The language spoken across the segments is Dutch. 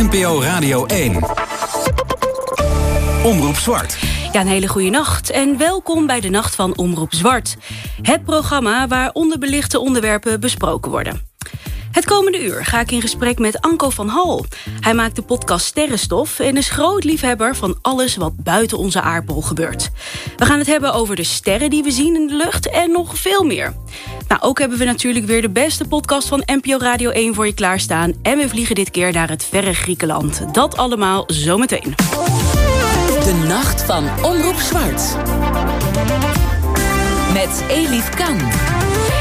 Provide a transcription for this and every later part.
NPO Radio 1. Omroep Zwart. Ja, een hele goede nacht en welkom bij de Nacht van Omroep Zwart. Het programma waar onderbelichte onderwerpen besproken worden. Het komende uur ga ik in gesprek met Anko van Hal. Hij maakt de podcast Sterrenstof en is groot liefhebber van alles wat buiten onze aardbol gebeurt. We gaan het hebben over de sterren die we zien in de lucht en nog veel meer. Nou, ook hebben we natuurlijk weer de beste podcast van NPO Radio 1 voor je klaarstaan. En we vliegen dit keer naar het verre Griekenland. Dat allemaal zometeen. De nacht van Omroep Zwart. Met Elif Kan.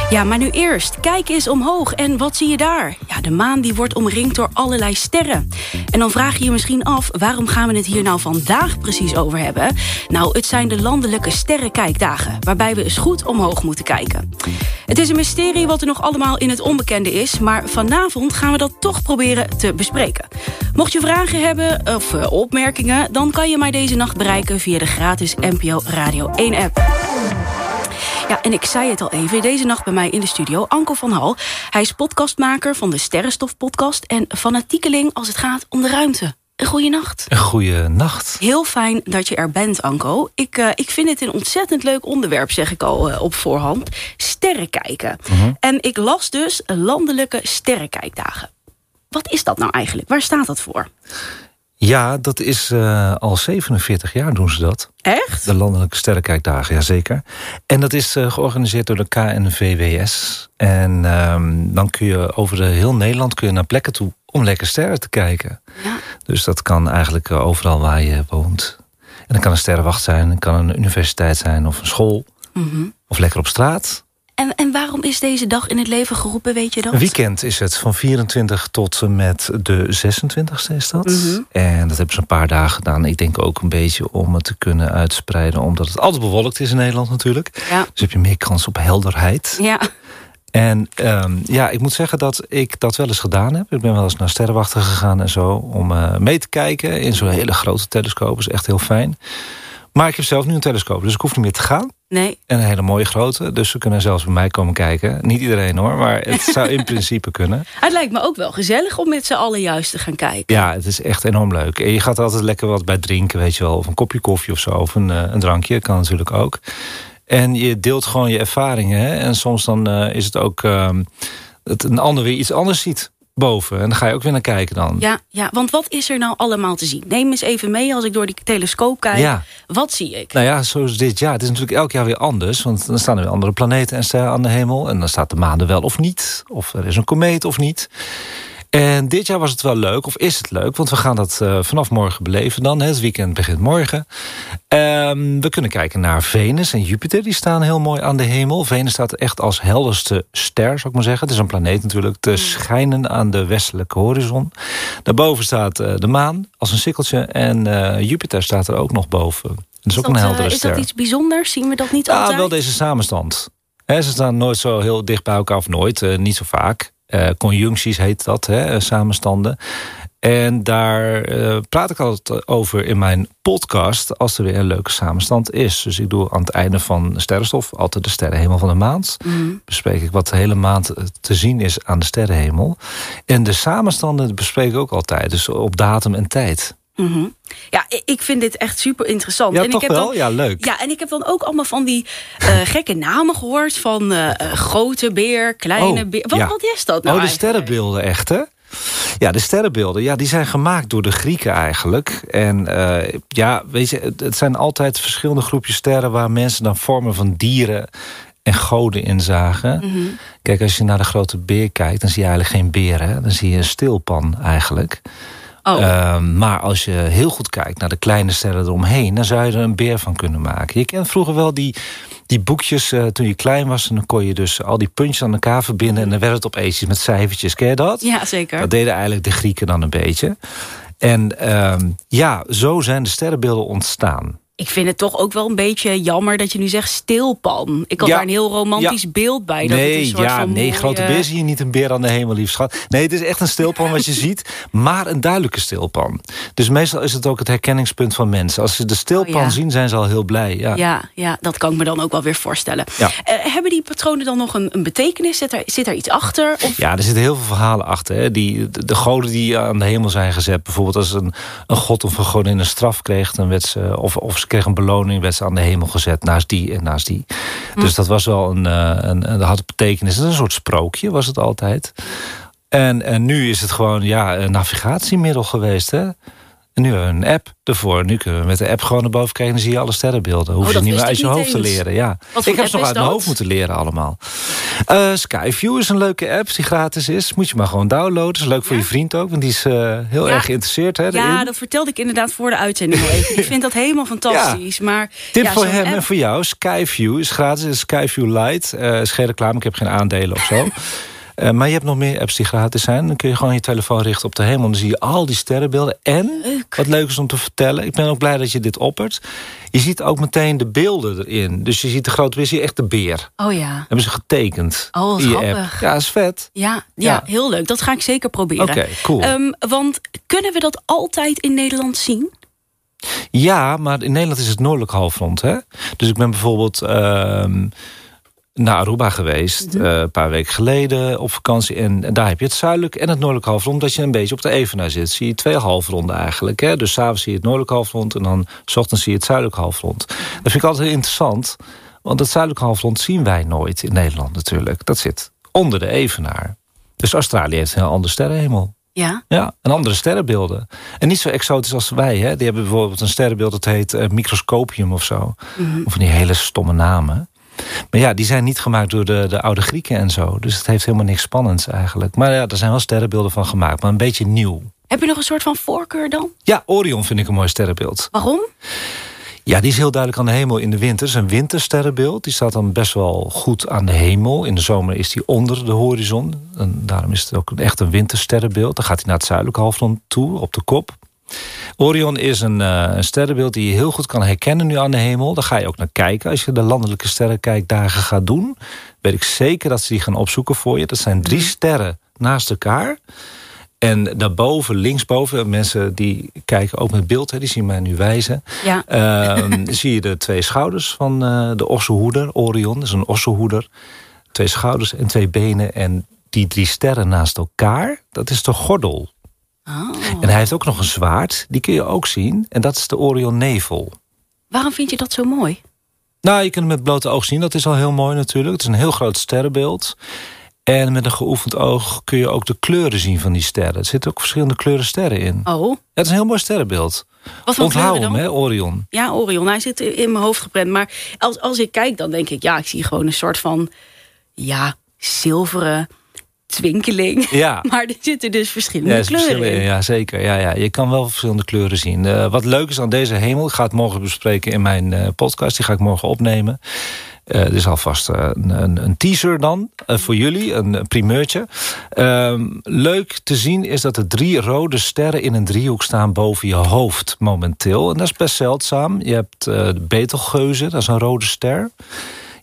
Ja, maar nu eerst. Kijk eens omhoog. En wat zie je daar? Ja, de maan die wordt omringd door allerlei sterren. En dan vraag je je misschien af... waarom gaan we het hier nou vandaag precies over hebben? Nou, het zijn de landelijke sterrenkijkdagen... waarbij we eens goed omhoog moeten kijken. Het is een mysterie wat er nog allemaal in het onbekende is... maar vanavond gaan we dat toch proberen te bespreken. Mocht je vragen hebben of uh, opmerkingen... dan kan je mij deze nacht bereiken via de gratis NPO Radio 1-app. Ja, en ik zei het al even, deze nacht bij mij in de studio, Anko van Hal. Hij is podcastmaker van de Sterrenstof podcast... en fanatiekeling als het gaat om de ruimte. Een goede nacht. Een goede nacht. Heel fijn dat je er bent, Anko. Ik, uh, ik vind het een ontzettend leuk onderwerp, zeg ik al uh, op voorhand. Sterren kijken. Uh -huh. En ik las dus landelijke sterrenkijkdagen. Wat is dat nou eigenlijk? Waar staat dat voor? Ja, dat is uh, al 47 jaar doen ze dat. Echt? De Landelijke Sterrenkijkdagen, jazeker. En dat is uh, georganiseerd door de KNVWS. En um, dan kun je over de heel Nederland kun je naar plekken toe om lekker sterren te kijken. Ja. Dus dat kan eigenlijk uh, overal waar je woont. En dan kan een sterrenwacht zijn, het kan een universiteit zijn of een school. Mm -hmm. Of lekker op straat. En, en waarom is deze dag in het leven geroepen, weet je dat? Weekend is het, van 24 tot en met de 26e is dat. Mm -hmm. En dat hebben ze een paar dagen gedaan. Ik denk ook een beetje om het te kunnen uitspreiden... omdat het altijd bewolkt is in Nederland natuurlijk. Ja. Dus heb je meer kans op helderheid. Ja. En um, ja, ik moet zeggen dat ik dat wel eens gedaan heb. Ik ben wel eens naar sterrenwachten gegaan en zo... om uh, mee te kijken in zo'n hele grote telescoop. Dat is echt heel fijn. Maar ik heb zelf nu een telescoop, dus ik hoef niet meer te gaan. Nee. En een hele mooie grote, dus ze kunnen zelfs bij mij komen kijken. Niet iedereen hoor, maar het zou in principe kunnen. Het lijkt me ook wel gezellig om met z'n allen juist te gaan kijken. Ja, het is echt enorm leuk. En je gaat er altijd lekker wat bij drinken, weet je wel. Of een kopje koffie of zo, of een, uh, een drankje, kan natuurlijk ook. En je deelt gewoon je ervaringen. Hè? En soms dan uh, is het ook uh, dat een ander weer iets anders ziet boven. En dan ga je ook weer naar kijken dan. Ja, ja, want wat is er nou allemaal te zien? Neem eens even mee als ik door die telescoop kijk. Ja. Wat zie ik? Nou ja, zoals dit jaar. Het is natuurlijk elk jaar weer anders. Want dan staan er weer andere planeten en sterren aan de hemel. En dan staat de maan er wel of niet. Of er is een komeet of niet. En dit jaar was het wel leuk, of is het leuk... want we gaan dat uh, vanaf morgen beleven dan. Hè. Het weekend begint morgen. Um, we kunnen kijken naar Venus en Jupiter. Die staan heel mooi aan de hemel. Venus staat echt als helderste ster, zou ik maar zeggen. Het is een planeet natuurlijk te schijnen aan de westelijke horizon. Daarboven staat uh, de maan als een sikkeltje. En uh, Jupiter staat er ook nog boven. Dat is, is ook dat, een heldere is ster. Is dat iets bijzonders? Zien we dat niet ja, altijd? wel deze samenstand. He, ze staan nooit zo heel dicht bij elkaar, of nooit, niet zo vaak. Uh, conjuncties heet dat, hè, samenstanden. En daar uh, praat ik altijd over in mijn podcast... als er weer een leuke samenstand is. Dus ik doe aan het einde van Sterrenstof... altijd de sterrenhemel van de maand. Mm. Bespreek ik wat de hele maand te zien is aan de sterrenhemel. En de samenstanden bespreek ik ook altijd. Dus op datum en tijd. Mm -hmm. Ja, ik vind dit echt super interessant. Ja, en toch ik heb wel? Dan, ja, leuk. Ja, en ik heb dan ook allemaal van die uh, gekke namen gehoord... van uh, grote beer, kleine oh, beer. Wat, ja. wat is dat nou Oh, de eigenlijk? sterrenbeelden echt, hè? Ja, de sterrenbeelden, ja, die zijn gemaakt door de Grieken eigenlijk. En uh, ja, weet je, het, zijn altijd verschillende groepjes sterren... waar mensen dan vormen van dieren en goden in zagen. Mm -hmm. Kijk, als je naar de grote beer kijkt... dan zie je eigenlijk geen beer, hè? Dan zie je een stilpan eigenlijk... Oh. Uh, maar als je heel goed kijkt naar de kleine sterren eromheen... dan zou je er een beer van kunnen maken. Je kent vroeger wel die, die boekjes uh, toen je klein was... en dan kon je dus al die puntjes aan elkaar verbinden... en dan werd het opeens met cijfertjes. Ken je dat? Ja, zeker. Dat deden eigenlijk de Grieken dan een beetje. En uh, ja, zo zijn de sterrenbeelden ontstaan. Ik vind het toch ook wel een beetje jammer dat je nu zegt stilpan. Ik had Ja. daar een heel romantisch Ja. beeld bij. Dat het een Nee, soort ja, van nee, mooie- grote beer zie je niet een beer aan de hemel, lief schat. Nee, het is echt een stilpan wat je ziet, maar een duidelijke stilpan. Dus meestal is het ook het herkenningspunt van mensen. Als ze de stilpan Oh, ja. zien, zijn ze al heel blij. Ja. Ja, ja, dat kan ik me dan ook wel weer voorstellen. Eh, hebben die patronen dan nog een, een betekenis? Zit er, zit er iets achter? Of... Ja, er zitten heel veel verhalen achter. Hè. Die, de, de goden die aan de hemel zijn gezet. Bijvoorbeeld als een, een god of een godin een straf kreeg... Dan werd ze, of, of ze kreeg een beloning, werd ze aan de hemel gezet. Naast die en naast die. Dus dat was wel een, eh, een, een, dat had betekenis. Het is een soort sprookje, was het altijd. En, en nu is het gewoon ja, een navigatiemiddel geweest. Hè. En nu hebben we een app ervoor. Nu kunnen we met de app gewoon naar boven kijken... en dan zie je alle sterrenbeelden. Hoef Oh, je niet meer uit je hoofd te leren. Ja. Wat ik heb ze nog uit mijn hoofd moeten leren allemaal. Eh, Skyview is een leuke app die gratis is. Moet je maar gewoon downloaden. Is leuk voor Ja? je vriend ook, want die is eh, heel Ja. erg geïnteresseerd. Hè, Ja, dat vertelde ik inderdaad voor de uitzending even. Ik vind dat helemaal fantastisch. Maar, Tip ja, voor hem app- en voor jou. Skyview is gratis. Skyview Lite. Eh is geen reclame, ik heb geen aandelen of zo. Eh, maar je hebt nog meer apps die gratis zijn. Dan kun je gewoon je telefoon richten op de hemel. En dan zie je al die sterrenbeelden. En, Leuk. wat leuk is om te vertellen... ik ben ook blij dat je dit oppert. Je ziet ook meteen de beelden erin. Dus je ziet de grote beer, echt de beer. Oh ja. Hebben ze getekend Oh, grappig. app. Ja, is vet. Ja, ja, Ja. heel leuk. Dat ga ik zeker proberen. Oké, cool. Ehm, want kunnen we dat altijd in Nederland zien? Ja, maar in Nederland is het noordelijk halfrond. Hè? Dus ik ben bijvoorbeeld ehm, naar Aruba geweest... Mhm. eh, een paar weken geleden op vakantie. En daar heb je het zuidelijk en het noordelijk halfrond... dat je een beetje op de evenaar zit. Zie je twee halfronden eigenlijk. Hè? Dus s'avonds zie je het noordelijk halfrond... en dan s ochtends zie je het zuidelijk halfrond. Dat vind ik altijd heel interessant. Want het zuidelijk halfrond zien wij nooit in Nederland natuurlijk. Dat zit onder de evenaar. Dus Australië heeft een heel ander sterrenhemel. Ja. Ja, en andere sterrenbeelden. En niet zo exotisch als wij. Hè. Die hebben bijvoorbeeld een sterrenbeeld dat heet eh, microscopium of zo. Of van die hele stomme namen. Maar ja, die zijn niet gemaakt door de, de oude Grieken en zo. Dus het heeft helemaal niks spannends eigenlijk. Maar ja, er zijn wel sterrenbeelden van gemaakt. Maar een beetje nieuw. Heb je nog een soort van voorkeur dan? Ja, Orion vind ik een mooi sterrenbeeld. Waarom? Ja, die is heel duidelijk aan de hemel in de winter. Het is een wintersterrenbeeld. Die staat dan best wel goed aan de hemel. In de zomer is die onder de horizon. En daarom is het ook echt een wintersterrenbeeld. Dan gaat hij naar het zuidelijke halfrond toe, op de kop. Orion is een, eh, een sterrenbeeld die je heel goed kan herkennen nu aan de hemel. Daar ga je ook naar kijken. Als je de landelijke sterrenkijkdagen gaat doen... weet ik zeker dat ze die gaan opzoeken voor je. Dat zijn drie sterren naast elkaar... En daarboven, linksboven, mensen die kijken ook met beeld, hè, die zien mij nu wijzen. Ja. Ehm, zie je de twee schouders van eh, de ossenhoeder, Orion. Dat is een ossenhoeder. Twee schouders en twee benen. En die drie sterren naast elkaar, dat is de gordel. Oh. En hij heeft ook nog een zwaard, die kun je ook zien. En dat is de Orion Nevel. Waarom vind je dat zo mooi? Nou, je kunt hem met blote oog zien. Dat is al heel mooi natuurlijk. Het is een heel groot sterrenbeeld. En met een geoefend oog kun je ook de kleuren zien van die sterren. Er zitten ook verschillende kleuren sterren in. Oh, het is een heel mooi sterrenbeeld. wat Onthoud hem, dan? hè, Orion. Ja, Orion, hij zit in mijn hoofd geprent. Maar als, als ik kijk, dan denk ik... ja, ik zie gewoon een soort van... ja, zilveren twinkeling. Ja. Maar er zitten dus verschillende Ja, er kleuren verschillen in. Ja, zeker. Ja, ja. Je kan wel verschillende kleuren zien. Eh, wat leuk is aan deze hemel, ik ga het morgen bespreken in mijn eh, podcast. Die ga ik morgen opnemen. Eh er is alvast een, een, een teaser dan voor jullie, een, primeurtje. Ehm, leuk te zien is dat er drie rode sterren in een driehoek staan boven je hoofd momenteel. En dat is best zeldzaam. Je hebt de Betelgeuze, dat is een rode ster.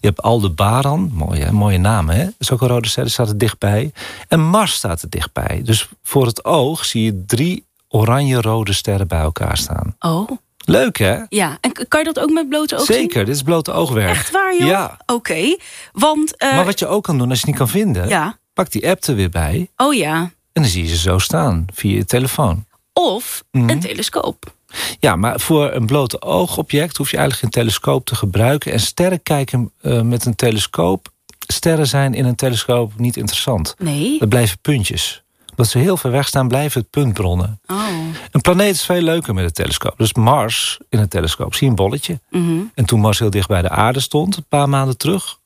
Je hebt Aldebaran, mooie, mooie naam hè. Is ook een rode ster, staat er dichtbij. En Mars staat er dichtbij. Dus voor het oog zie je drie oranje-rode sterren bij elkaar staan. Oh, Leuk hè? ja. En kan je dat ook met blote ogen zien? Zeker, dit is blote oogwerk. Echt waar, joh? Ja. Oké, want... eh, Maar wat je ook kan doen als je het niet kan vinden... Ja, pak die app er weer bij oh ja. en dan zie je ze zo staan via je telefoon. Of Mhm. een telescoop. Ja, maar voor een blote oogobject hoef je eigenlijk geen telescoop te gebruiken. En sterren kijken eh, met een telescoop... sterren zijn in een telescoop niet interessant. Nee? Dat blijven puntjes. Omdat ze heel ver weg staan, blijven het puntbronnen. Oh. Een planeet is veel leuker met een telescoop. Dus Mars in een telescoop, zie je een bolletje. Mhm. En toen Mars heel dicht bij de aarde stond, een paar maanden terug...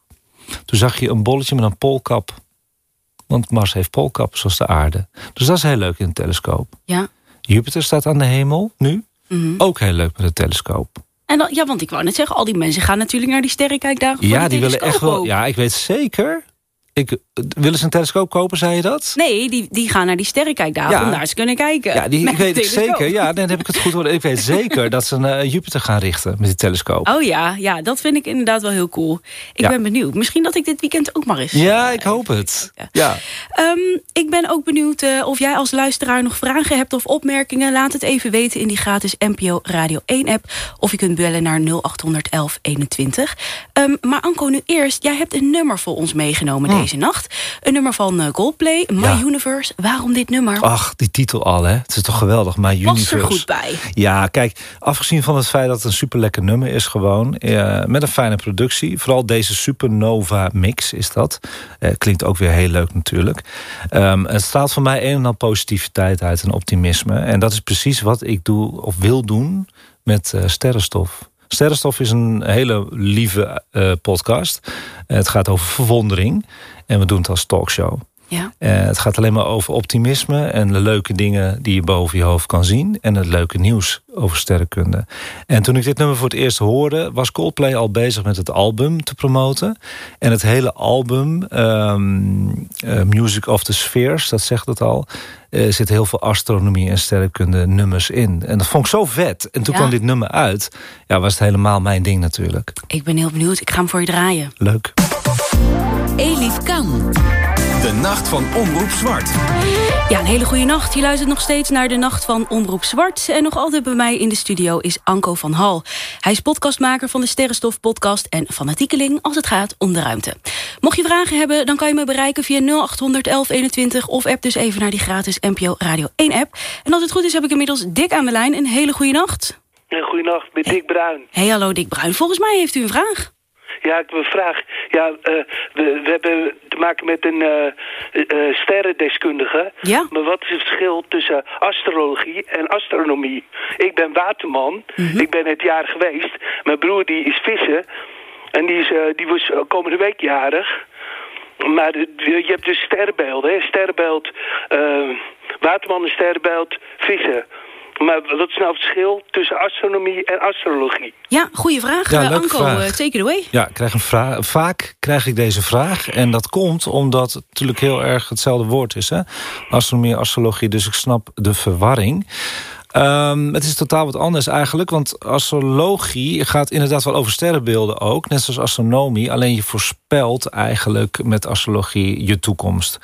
toen zag je een bolletje met een poolkap. Want Mars heeft poolkap, zoals de aarde. Dus dat is heel leuk in een telescoop. Ja. Jupiter staat aan de hemel, nu. Mhm. Ook heel leuk met een telescoop. En dan, ja, want ik wou net zeggen, al die mensen gaan natuurlijk naar die sterrenkijkdagen. voor Ja, de die willen echt wel... Ja, ik weet zeker Ik, willen ze een telescoop kopen, zei je dat? Nee, die, die gaan naar die sterrenkijkdagen Ja. om daar eens kunnen kijken. Ja, die, ik weet telescoop. zeker. Ja, dan heb ik het goed horen. Ik weet zeker dat ze naar Jupiter gaan richten met die telescoop. Oh ja, ja, dat vind ik inderdaad wel heel cool. Ik Ja. ben benieuwd. Misschien dat ik dit weekend ook maar eens... Ja, ik hoop het. Ja. Ehm, ik ben ook benieuwd eh, of jij als luisteraar nog vragen hebt of opmerkingen. Laat het even weten in die gratis NPO Radio 1 app. Of je kunt bellen naar 0800 1121. Ehm, maar Anko, nu eerst. Jij hebt een nummer voor ons meegenomen deze nacht. Een nummer van eh, Coldplay, My Ja. Universe. Waarom dit nummer? Ach, die titel al, hè. Het is toch geweldig, My Universe. Was er goed bij. Ja, kijk, afgezien van het feit dat het een super lekker nummer is gewoon... eh, met een fijne productie. Vooral deze Supernova mix is dat. Eh, klinkt ook weer heel leuk natuurlijk. Ehm, het straalt voor mij een en al positiviteit uit en optimisme. En dat is precies wat ik doe of wil doen met Sterrenstof. Sterrenstof is een hele lieve eh, podcast. Het gaat over verwondering. En we doen het als talkshow. Ja. Eh, het gaat alleen maar over optimisme en de leuke dingen die je boven je hoofd kan zien. En het leuke nieuws over sterrenkunde. En toen ik dit nummer voor het eerst hoorde, was Coldplay al bezig met het album te promoten. En het hele album, ehm, eh, Music of the Spheres, dat zegt het al. Er zit heel veel astronomie en sterrenkunde nummers in. En dat vond ik zo vet. En toen Ja. kwam dit nummer uit. Ja, was het helemaal mijn ding natuurlijk. Ik ben heel benieuwd. Ik ga hem voor je draaien. Leuk. Elif Kan. De nacht van Omroep Zwart. Ja, een hele goede nacht. Je luistert nog steeds naar de Nacht van Omroep Zwart. En nog altijd bij mij in de studio is Anko van Hal. Hij is podcastmaker van de Sterrenstof podcast... en fanatiekeling als het gaat om de ruimte. Mocht je vragen hebben, dan kan je me bereiken via 0800 1121... of app dus even naar die gratis NPO Radio 1-app. En als het goed is, heb ik inmiddels Dick aan de lijn. Een hele goede nacht. Goedenacht, met Dick Bruin. Hey, hallo Dick Bruin. Volgens mij heeft u een vraag. Ja, ik een vraag. Ja, eh, we, we hebben te maken met een eh, eh, sterrendeskundige. Ja. Maar wat is het verschil tussen astrologie en astronomie? Ik ben waterman. Ik ben het jaar geweest. Mijn broer die is vissen. En die, is, die was komende week jarig. Maar je hebt dus sterrenbeelden. Hè? Sterrenbeeld waterman en sterrenbeeld vissen. Maar wat is nou het verschil tussen astronomie en astrologie? Ja, goede vraag. Ja, leuke Anko, vraag. eh, take it away. Ja, ik krijg een vraag. Vaak krijg ik deze vraag. En dat komt omdat het natuurlijk heel erg hetzelfde woord is. Hè? Astronomie, astrologie. Dus ik snap de verwarring. Ehm, het is totaal wat anders eigenlijk. Want astrologie gaat inderdaad wel over sterrenbeelden ook. Net zoals astronomie. Alleen je voorspelt eigenlijk met astrologie je toekomst.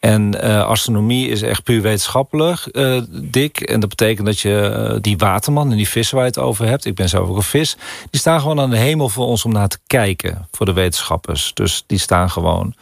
En eh, astronomie is echt puur wetenschappelijk, eh, dik. En dat betekent dat je eh, die waterman en die vissen waar je het over hebt... ik ben zelf ook een vis... die staan gewoon aan de hemel voor ons om naar te kijken. Voor de wetenschappers. Dus die staan gewoon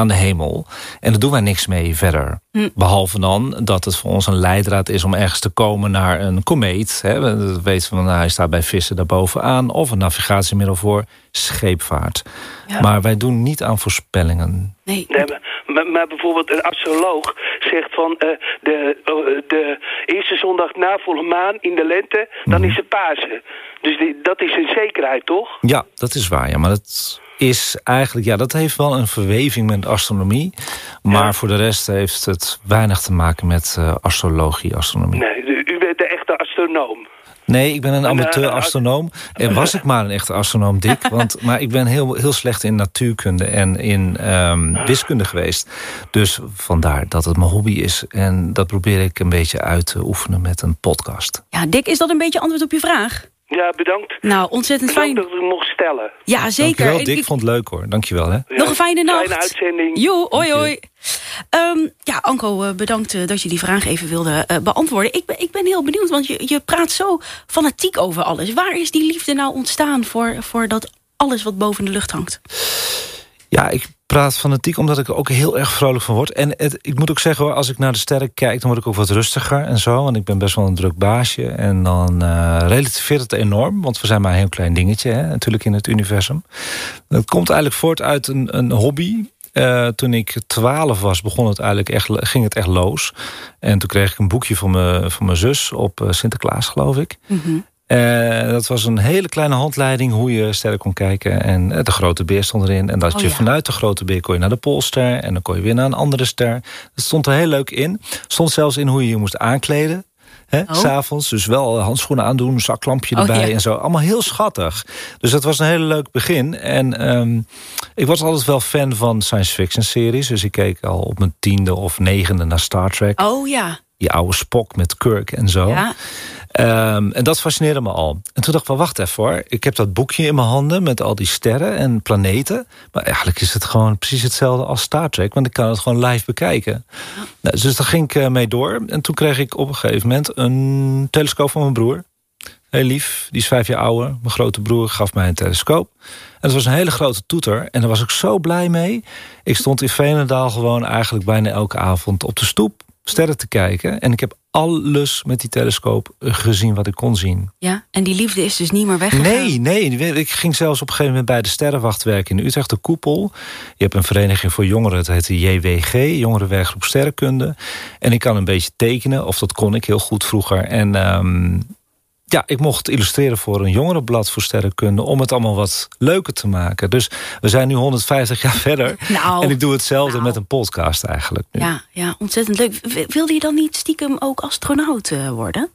aan de hemel. En daar doen wij niks mee verder. Behalve dan dat het voor ons een leidraad is... om ergens te komen naar een komeet. Hè. Dat weten we, nou, hij staat bij vissen daarbovenaan. Of een navigatiemiddel voor scheepvaart. Ja. Maar wij doen niet aan voorspellingen. Nee. Nee, maar, bijvoorbeeld een astroloog zegt van eh, de, eh, de eerste zondag na volle maan in de lente, dan is het Pasen. Dus die, dat is een zekerheid, toch? Ja, dat is waar. Ja, maar dat is eigenlijk, ja, dat heeft wel een verweving met astronomie. Maar voor de rest heeft het weinig te maken met eh, astrologie, astronomie. Nee, u bent de echte astronoom. Nee, ik ben een eh, amateur-astronoom. En was ik maar een echte astronoom, Dick. Want, maar ik ben heel, heel slecht in natuurkunde en in ehm, wiskunde geweest. Dus vandaar dat het mijn hobby is. En dat probeer ik een beetje uit te oefenen met een podcast. Ja, Dick, is dat een beetje antwoord op je vraag? Ja, bedankt. Nou, ontzettend Bedankt fijn. dat ik het mocht stellen. Ja, zeker. Dankjewel, En Dick. ik- Vond het leuk hoor. Dankjewel hè. Nog een fijne nacht. Fijne uitzending. Jo, hoi hoi. Ehm, ja, Anko, eh, bedankt eh, dat je die vraag even wilde eh, beantwoorden. Ik ben, ik ben heel benieuwd, want je, je praat zo fanatiek over alles. Waar is die liefde nou ontstaan voor, voor dat alles wat boven de lucht hangt? Ja, ik praat fanatiek omdat ik er ook heel erg vrolijk van word. En het, ik moet ook zeggen, als ik naar de sterren kijk... dan word ik ook wat rustiger en zo. Want ik ben best wel een druk baasje. En dan eh relativeert het enorm. Want we zijn maar een heel klein dingetje hè, natuurlijk in het universum. Dat komt eigenlijk voort uit een, een hobby. Eh, toen ik twaalf was, begon het eigenlijk echt, ging het echt los. En toen kreeg ik een boekje van mijn, van mijn zus op eh, Sinterklaas, geloof ik. Eh, dat was een hele kleine handleiding hoe je sterren kon kijken. En eh, de grote beer stond erin. En dat Oh je ja. vanuit de grote beer kon je naar de Poolster. En dan kon je weer naar een andere ster. Dat stond er heel leuk in. stond zelfs in hoe je je moest aankleden. Oh. S'avonds, dus wel handschoenen aandoen, een zaklampje Oh, erbij ja. en zo. Allemaal heel schattig. Dus dat was een hele leuk begin. En ehm, ik was altijd wel fan van science fiction series. Dus ik keek al op mijn tiende of negende naar Star Trek. Oh ja. Die oude Spock met Kirk en zo. ja. Ehm, en dat fascineerde me al. En toen dacht ik, wacht even hoor. Ik heb dat boekje in mijn handen met al die sterren en planeten. Maar eigenlijk is het gewoon precies hetzelfde als Star Trek. Want ik kan het gewoon live bekijken. Nou, dus daar ging ik eh, mee door. En toen kreeg ik op een gegeven moment een telescoop van mijn broer. Heel lief, die is vijf jaar ouder. Mijn grote broer gaf mij een telescoop. En het was een hele grote toeter. En daar was ik zo blij mee. Ik stond in Veenendaal gewoon eigenlijk bijna elke avond op de stoep sterren te kijken. En ik heb alles met die telescoop gezien wat ik kon zien. ja. En die liefde is dus niet meer weggegaan. Nee, nee. Ik ging zelfs op een gegeven moment bij de Sterrenwacht werken in Utrecht, de Koepel. Je hebt een vereniging voor jongeren, het heet de JWG, Jongerenwerkgroep Sterrenkunde. En ik kan een beetje tekenen, of dat kon ik heel goed vroeger. En ehm, ja, ik mocht illustreren voor een jongerenblad voor sterrenkunde... om het allemaal wat leuker te maken. Dus we zijn nu 150 jaar verder. Nou, en ik doe hetzelfde nou. met een podcast eigenlijk nu. Ja, ja, ontzettend leuk. Wilde je dan niet stiekem ook astronaut eh, worden?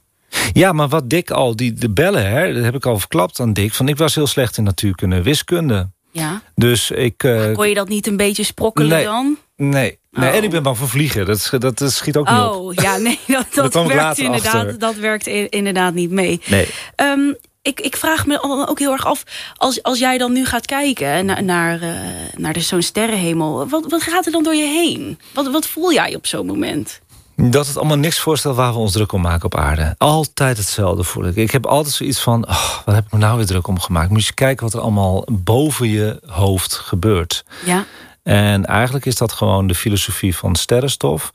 Ja, maar wat Dick al, die, de bellen, hè, dat heb ik al verklapt aan Dick... van ik was heel slecht in natuurkunde en wiskunde. Ja. Dus ik... eh, Kon je dat niet een beetje sprokkelen Nee. dan? Nee, nee Oh. en ik ben bang voor vliegen. Dat, dat, dat schiet ook niet op. Oh, ja, nee, dat, dat werkt inderdaad, achter. dat werkt inderdaad niet mee. Nee. Ehm, ik, ik vraag me ook heel erg af, als, als jij dan nu gaat kijken naar, naar, eh, naar de- zo'n sterrenhemel, wat, wat gaat er dan door je heen? Wat, wat voel jij op zo'n moment? Dat het allemaal niks voorstelt waar we ons druk om maken op aarde. Altijd hetzelfde voel ik. Ik heb altijd zoiets van, oh, wat heb ik me nou weer druk om gemaakt? Moet je kijken wat er allemaal boven je hoofd gebeurt. Ja, En eigenlijk is dat gewoon de filosofie van sterrenstof.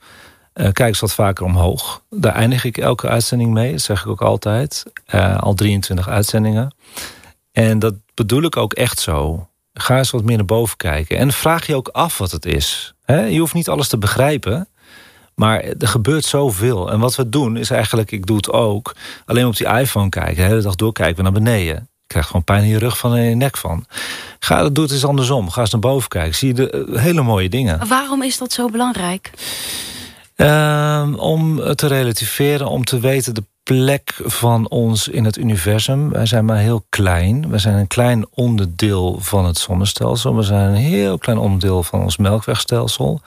Eh, kijk eens wat vaker omhoog. Daar eindig ik elke uitzending mee. Dat zeg ik ook altijd. Eh, al 23 uitzendingen. En dat bedoel ik ook echt zo. Ga eens wat meer naar boven kijken. En vraag je ook af wat het is. Je hoeft niet alles te begrijpen. Maar er gebeurt zoveel. En wat we doen is eigenlijk, ik doe het ook... alleen op die iPhone kijken. De hele dag door kijken we naar beneden. Je krijgt gewoon pijn in je rug van en in je nek van. Ga, doe het eens andersom. Ga eens naar boven kijken. Zie je de eh, hele mooie dingen. waarom is dat zo belangrijk? Ehm, om te relativeren, om te weten de plek van ons in het universum. Wij zijn maar heel klein. We zijn een klein onderdeel van het zonnestelsel. We zijn een heel klein onderdeel van ons melkwegstelsel.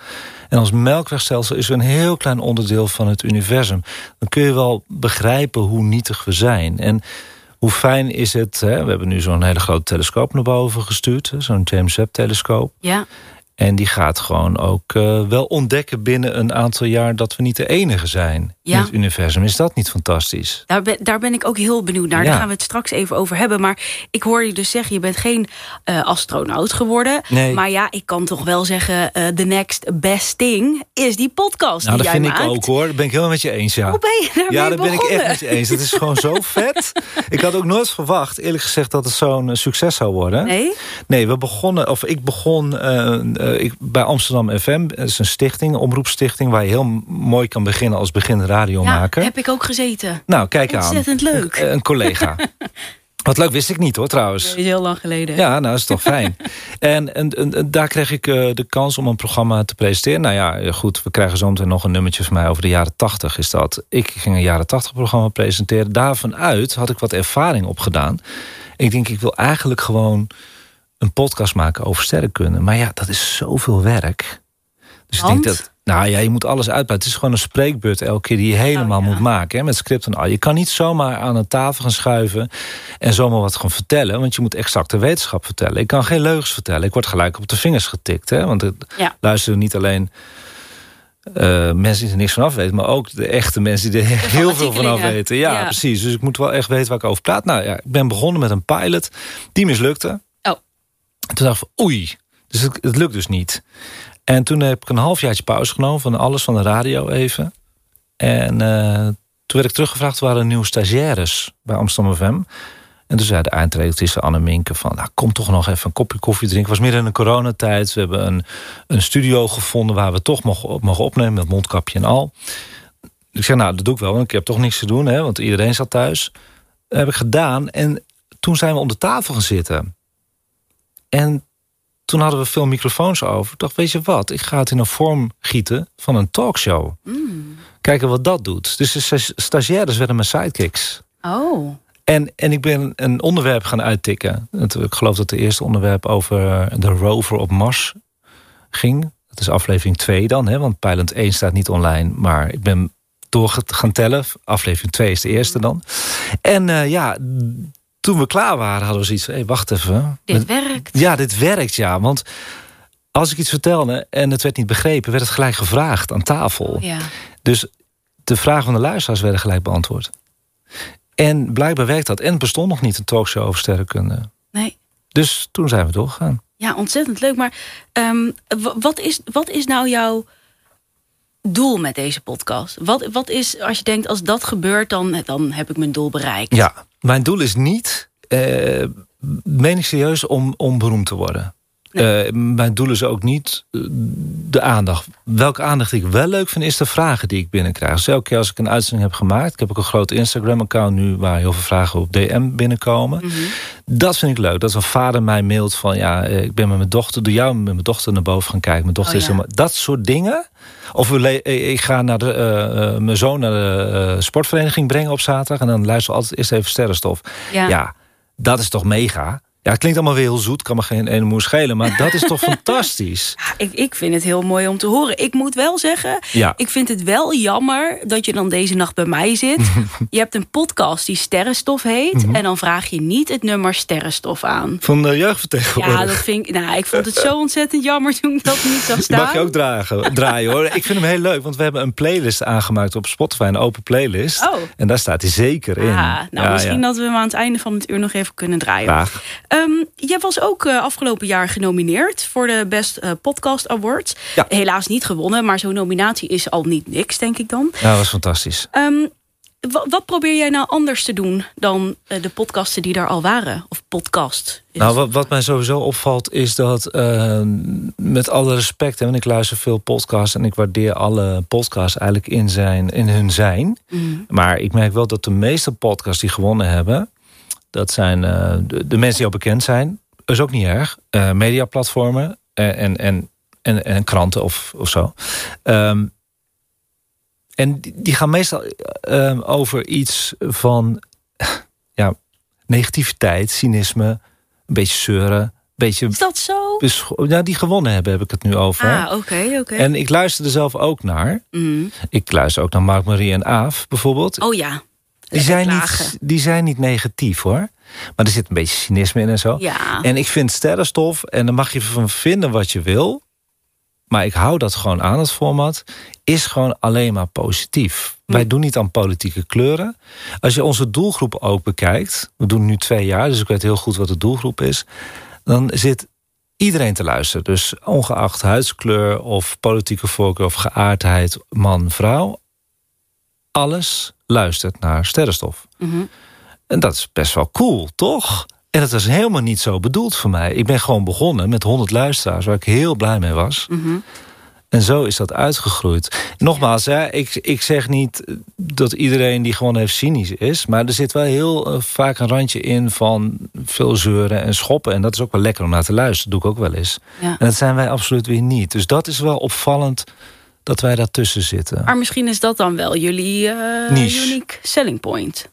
En ons melkwegstelsel is een heel klein onderdeel van het universum. Dan kun je wel begrijpen hoe nietig we zijn. En hoe fijn is het... Hè? We hebben nu zo'n hele grote telescoop naar boven gestuurd. Zo'n James Webb-telescoop. Ja, En die gaat gewoon ook eh, wel ontdekken binnen een aantal jaar... dat we niet de enige zijn Ja. in het universum. Is dat niet fantastisch? daar ben, daar ben ik ook heel benieuwd naar. Ja. Daar gaan we het straks even over hebben. Maar ik hoor je dus zeggen, je bent geen eh, astronaut geworden. Nee. Maar ja, ik kan toch wel zeggen... eh the next best thing is die podcast Nou, die dat jij vind ik ook hoor. Dat ben ik helemaal met je eens, ja. Hoe ben je daarmee ja, dat ben ik echt met je eens. Het is gewoon zo vet. Ik had ook nooit verwacht, eerlijk gezegd, dat het zo'n eh, succes zou worden. Nee? Nee, we begonnen, of ik begon eh, eh, ik, bij Amsterdam FM. Dat is een stichting, een omroepstichting... waar je heel mooi kan beginnen als beginnend radiomaker. Ja, heb ik ook gezeten. Nou, kijk aan. Ontzettend leuk. Een, een collega. Wat leuk wist ik niet hoor, trouwens. Dat is heel lang geleden. Ja, nou, is toch fijn. en, en, en, daar kreeg ik eh, de kans om een programma te presenteren. Nou ja, eh, goed, we krijgen zo meteen nog een nummertje van mij over de jaren tachtig is dat. Ik ging een jaren tachtig programma presenteren. Daarvan uit had ik wat ervaring opgedaan. Ik denk, ik wil eigenlijk gewoon een podcast maken over sterrenkunde. Maar ja, dat is zoveel werk. Dus ik denk dat... Nou ja, je moet alles uitbuiten. Het is gewoon een spreekbeurt elke keer die je helemaal Oh, ja. moet maken. Hè, met script en al. Je kan niet zomaar aan een tafel gaan schuiven... en zomaar wat gaan vertellen. Want je moet exacte wetenschap vertellen. Ik kan geen leugens vertellen. Ik word gelijk op de vingers getikt. Hè, want het Ja. luisteren niet alleen... eh, mensen die er niks van af weten... maar ook de echte mensen die er heel veel van af weten. Ja, Ja. precies. Dus ik moet wel echt weten waar ik over praat. Nou ja, ik ben begonnen met een pilot. Die mislukte. Oh. En toen dacht ik van, oei, dus het, het lukt dus niet. En toen heb ik een halfjaartje pauze genomen van alles van de radio even. En eh, toen werd ik teruggevraagd, er waren nieuwe stagiaires bij Amsterdam FM. En toen zei de eindredactrice Anne Minke van... Nou, kom toch nog even een kopje koffie drinken. Het was midden in de coronatijd. We hebben een, een studio gevonden waar we toch mogen, mogen opnemen... met mondkapje en al. Ik zei, nou, dat doe ik wel, want ik heb toch niks te doen. Hè, want iedereen zat thuis. Dat heb ik gedaan. En toen zijn we om de tafel gaan zitten. En toen hadden we veel microfoons over. Ik dacht, weet je wat, ik ga het in een vorm gieten van een talkshow. Mm. Kijken wat dat doet. Dus de sta- stagiaires werden mijn sidekicks. Oh. En, en ik ben een onderwerp gaan uittikken. Ik geloof dat het eerste onderwerp over de rover op Mars ging. Dat is aflevering 2 dan, hè, want Pilot 1 staat niet online. Maar ik ben door gaan tellen. Aflevering 2 is de eerste dan. En eh, ja, toen we klaar waren hadden we zoiets. Hey, wacht even. Dit werkt. Ja, dit werkt, ja. Want als ik iets vertelde en het werd niet begrepen... werd het gelijk gevraagd aan tafel. Ja. Dus de vragen van de luisteraars werden gelijk beantwoord. En blijkbaar werkt dat. En het bestond nog niet een talkshow over sterrenkunde. Nee. Dus toen zijn we doorgegaan. Ja, ontzettend leuk. Maar ehm, wat, is, wat is nou jouw doel met deze podcast? Wat, wat is, als je denkt, als dat gebeurt, dan, dan heb ik mijn doel bereikt? Ja, mijn doel is niet, eh meen ik serieus, om, om beroemd te worden. Eh, mijn doel is ook niet eh, de aandacht. Welke aandacht ik wel leuk vind, is de vragen die ik binnenkrijg. Dus elke keer als ik een uitzending heb gemaakt... ik heb ook een groot Instagram-account nu... waar heel veel vragen op DM binnenkomen. Dat vind ik leuk. Dat een vader mij mailt van... ja, eh, ik ben met mijn dochter... door jou met mijn dochter naar boven gaan kijken. Mijn dochter Oh, is helemaal... Dat soort dingen... Of we ik ga naar de, mijn zoon naar de sportvereniging brengen op zaterdag... en dan luister altijd eerst even sterrenstof. Ja. Ja, dat is toch mega? Ja, het klinkt allemaal weer heel zoet, kan me geen ene moer schelen... maar dat is toch fantastisch? Ik, ik vind het heel mooi om te horen. Ik moet wel zeggen, Ja. ik vind het wel jammer dat je dan deze nacht bij mij zit. je hebt een podcast die Sterrenstof heet. Mhm. En dan vraag je niet het nummer Sterrenstof aan. Van de jeugdvertegenwoordiger. Ja, dat vind ik, nou, ik vond het zo ontzettend jammer toen ik dat niet zag staan. mag je ook dragen, draaien hoor. Ik vind hem heel leuk, want we hebben een playlist aangemaakt op Spotify, een open playlist. Oh. En daar staat hij zeker in. Ah, nou, Ja, misschien ja. dat we hem aan het einde van het uur nog even kunnen draaien. Graag. Ehm, jij was ook eh, afgelopen jaar genomineerd voor de Best eh, Podcast Awards. Ja. Helaas niet gewonnen, maar zo'n nominatie is al niet niks, denk ik dan. Ja, dat was fantastisch. Ehm, wa- wat probeer jij nou anders te doen dan eh, de podcasten die daar al waren? Of podcast? Nou, wat, wat mij sowieso opvalt is dat, eh, met alle respect... hè, want ik luister veel podcasts en ik waardeer alle podcasts eigenlijk in, zijn, in hun zijn. Mm. Maar ik merk wel dat de meeste podcasts die gewonnen hebben... dat zijn eh, de, de mensen die al bekend zijn. Dat is ook niet erg. Eh, mediaplatformen en, en, en, en, en kranten of, of zo. Ehm, en die, gaan meestal eh, over iets van... ja, negativiteit, cynisme, een beetje zeuren... Een beetje Is dat zo? ja, die gewonnen hebben, heb ik het nu over. Ah, oké, oké. En ik luister er zelf ook naar. Mhm. Ik luister ook naar Mark, Marie en Aaf bijvoorbeeld. Oh ja. Die, zijn niet, die zijn niet negatief hoor. Maar er zit een beetje cynisme in en zo. Ja. En ik vind sterrenstof, en daar mag je van vinden wat je wil. Maar ik hou dat gewoon aan, het format. Is gewoon alleen maar positief. Wij doen niet aan politieke kleuren. Als je onze doelgroep ook bekijkt. We doen nu twee jaar, dus ik weet heel goed wat de doelgroep is. Dan zit iedereen te luisteren. Dus ongeacht huidskleur of politieke voorkeur of geaardheid, man, vrouw. Alles luistert naar sterrenstof. Mhm. En dat is best wel cool, toch? En dat was helemaal niet zo bedoeld voor mij. Ik ben gewoon begonnen met 100 luisteraars, waar ik heel blij mee was. Mhm. En zo is dat uitgegroeid. Nogmaals, hè, ik, ik zeg niet dat iedereen die gewoon heeft cynisch is. Maar er zit wel heel eh, vaak een randje in van veel zeuren en schoppen. En dat is ook wel lekker om naar te luisteren. Dat doe ik ook wel eens. Ja. En dat zijn wij absoluut weer niet. Dus dat is wel opvallend dat wij daartussen zitten. Maar misschien is dat dan wel jullie eh, Niche. unique selling point.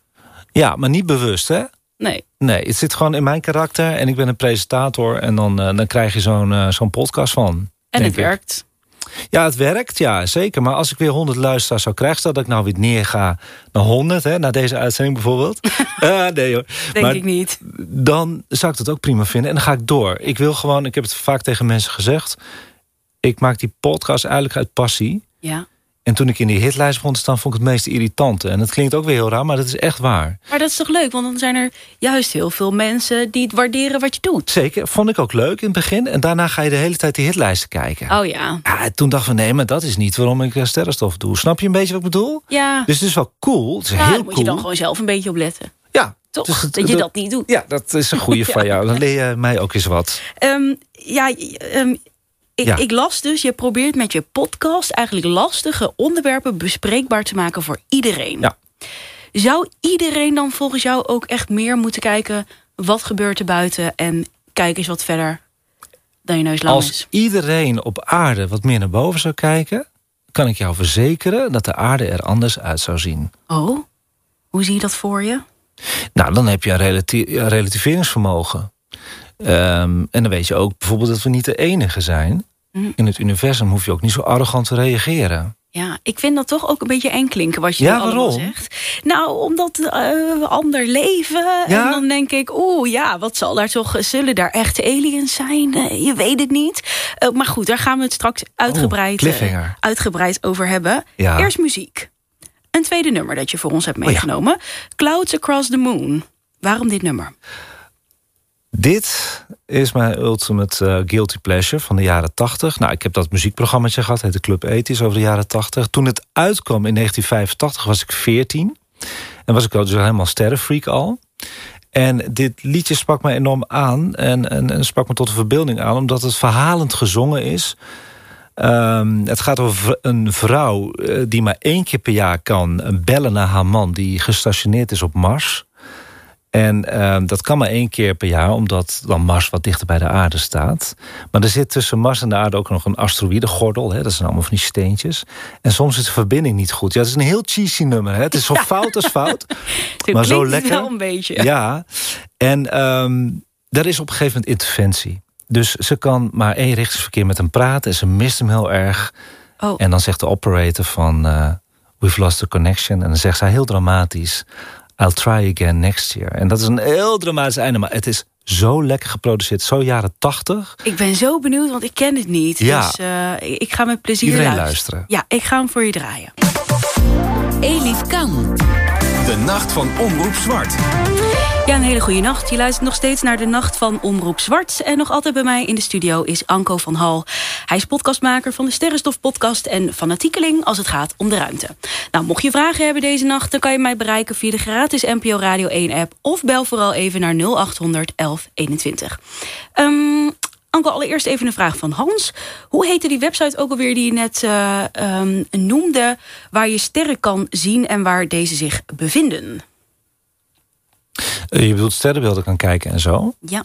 Ja, maar niet bewust, hè? Nee. Nee, het zit gewoon in mijn karakter. En ik ben een presentator. En dan, eh, dan krijg je zo'n eh, zo'n podcast van. En het ik. werkt. Ja, het werkt, ja, zeker. Maar als ik weer 100 luisteraars zou krijgen... stel dat ik nou weer neerga naar 100, hè, naar deze uitzending bijvoorbeeld. Ah, nee hoor. Denk Maar ik niet. Dan zou ik dat ook prima vinden. En dan ga ik door. Ik wil gewoon, ik heb het vaak tegen mensen gezegd... ik maak die podcast eigenlijk uit passie. Ja. En toen ik in die hitlijst begon te staan... vond ik het meest irritante. En dat klinkt ook weer heel raar, maar dat is echt waar. Maar dat is toch leuk? Want dan zijn er juist heel veel mensen die het waarderen wat je doet. Zeker, vond ik ook leuk in het begin. En daarna ga je de hele tijd die hitlijsten kijken. Oh ja. Ja, toen dacht ik, nee, maar dat is niet waarom ik eh, sterrenstof doe. Snap je een beetje wat ik bedoel? Ja, Dus het is wel cool. Het is ja heel daar moet cool. je dan gewoon zelf een beetje op letten. Ja, Toch? dus dat je dat niet doet. Ja, dat is een goede van jou. Dan leer je mij ook eens wat. Ehm, ja, ehm, ik, Ja. ik las dus, je probeert met je podcast eigenlijk lastige onderwerpen bespreekbaar te maken voor iedereen. Ja. Zou iedereen dan volgens jou ook echt meer moeten kijken wat gebeurt er buiten en kijk eens wat verder dan je neus lang Als is? iedereen op aarde wat meer naar boven zou kijken... kan ik jou verzekeren dat de aarde er anders uit zou zien. Oh, hoe zie je dat voor je? Nou, dan heb je een relati relativeringsvermogen. Um, en dan weet je ook bijvoorbeeld dat we niet de enige zijn. Mm. In het universum hoef je ook niet zo arrogant te reageren. Ja, ik vind dat toch ook een beetje eng klinken wat je ja, allemaal zegt. Nou, omdat uh, ander leven. Ja? En dan denk ik, oeh ja, wat zal daar toch... Zullen daar echte aliens zijn? Uh, je weet het niet. Uh, maar goed, daar gaan we het straks uitgebreid, oh, uitgebreid over hebben. Ja. Eerst muziek. Een tweede nummer dat je voor ons hebt meegenomen. Oh, Clouds Across the Moon. Waarom dit nummer? Dit is mijn ultimate uh, guilty pleasure van de jaren 80. Nou, ik heb dat muziekprogramma gehad, heette Club Ethisch, over de jaren 80. Toen het uitkwam in 1985 was ik 14. En was ik dus helemaal sterrenfreak al. En dit liedje sprak me enorm aan en, en, sprak me tot de verbeelding aan... omdat het verhalend gezongen is... Um, het gaat over een vrouw uh, die maar één keer per jaar kan bellen naar haar man... die gestationeerd is op Mars. En uh, dat kan maar één keer per jaar, omdat dan Mars wat dichter bij de aarde staat. Maar er zit tussen Mars en de aarde ook nog een asteroïdegordel. Hè? Dat zijn allemaal van die steentjes. En soms is de verbinding niet goed. Ja, het is een heel cheesy nummer. Hè? Het is zo fout als fout. maar zo lekker. wel een beetje. Ja. En um, er is op een gegeven moment interventie. Dus ze kan maar één richtingsverkeer met hem praten. En ze mist hem heel erg. Oh. En dan zegt de operator van... Uh, We've lost the connection. En dan zegt zij heel dramatisch... I'll try again next year. En dat is een heel dramatisch einde, maar het is zo lekker geproduceerd, zo jaren tachtig. Ik ben zo benieuwd, want ik ken het niet. Ja. Dus uh, ik ga met plezier Iedereen luisteren. luisteren. Ja, ik ga hem voor je draaien. Elif Kan. De Nacht van Omroep Zwart. Ja, een hele goede nacht. Je luistert nog steeds naar de Nacht van Omroep Zwart. En nog altijd bij mij in de studio is Anko van Hal. Hij is podcastmaker van de Sterrenstof podcast... en fanatiekeling als het gaat om de ruimte. Nou, mocht je vragen hebben deze nacht... dan kan je mij bereiken via de gratis NPO Radio 1-app... of bel vooral even naar 0800 1121. Um, Anke, allereerst even een vraag van Hans. Hoe heette die website ook alweer die je net uh, um, noemde... waar je sterren kan zien en waar deze zich bevinden? Eh, je bedoelt sterrenbeelden kan kijken en zo? Ja.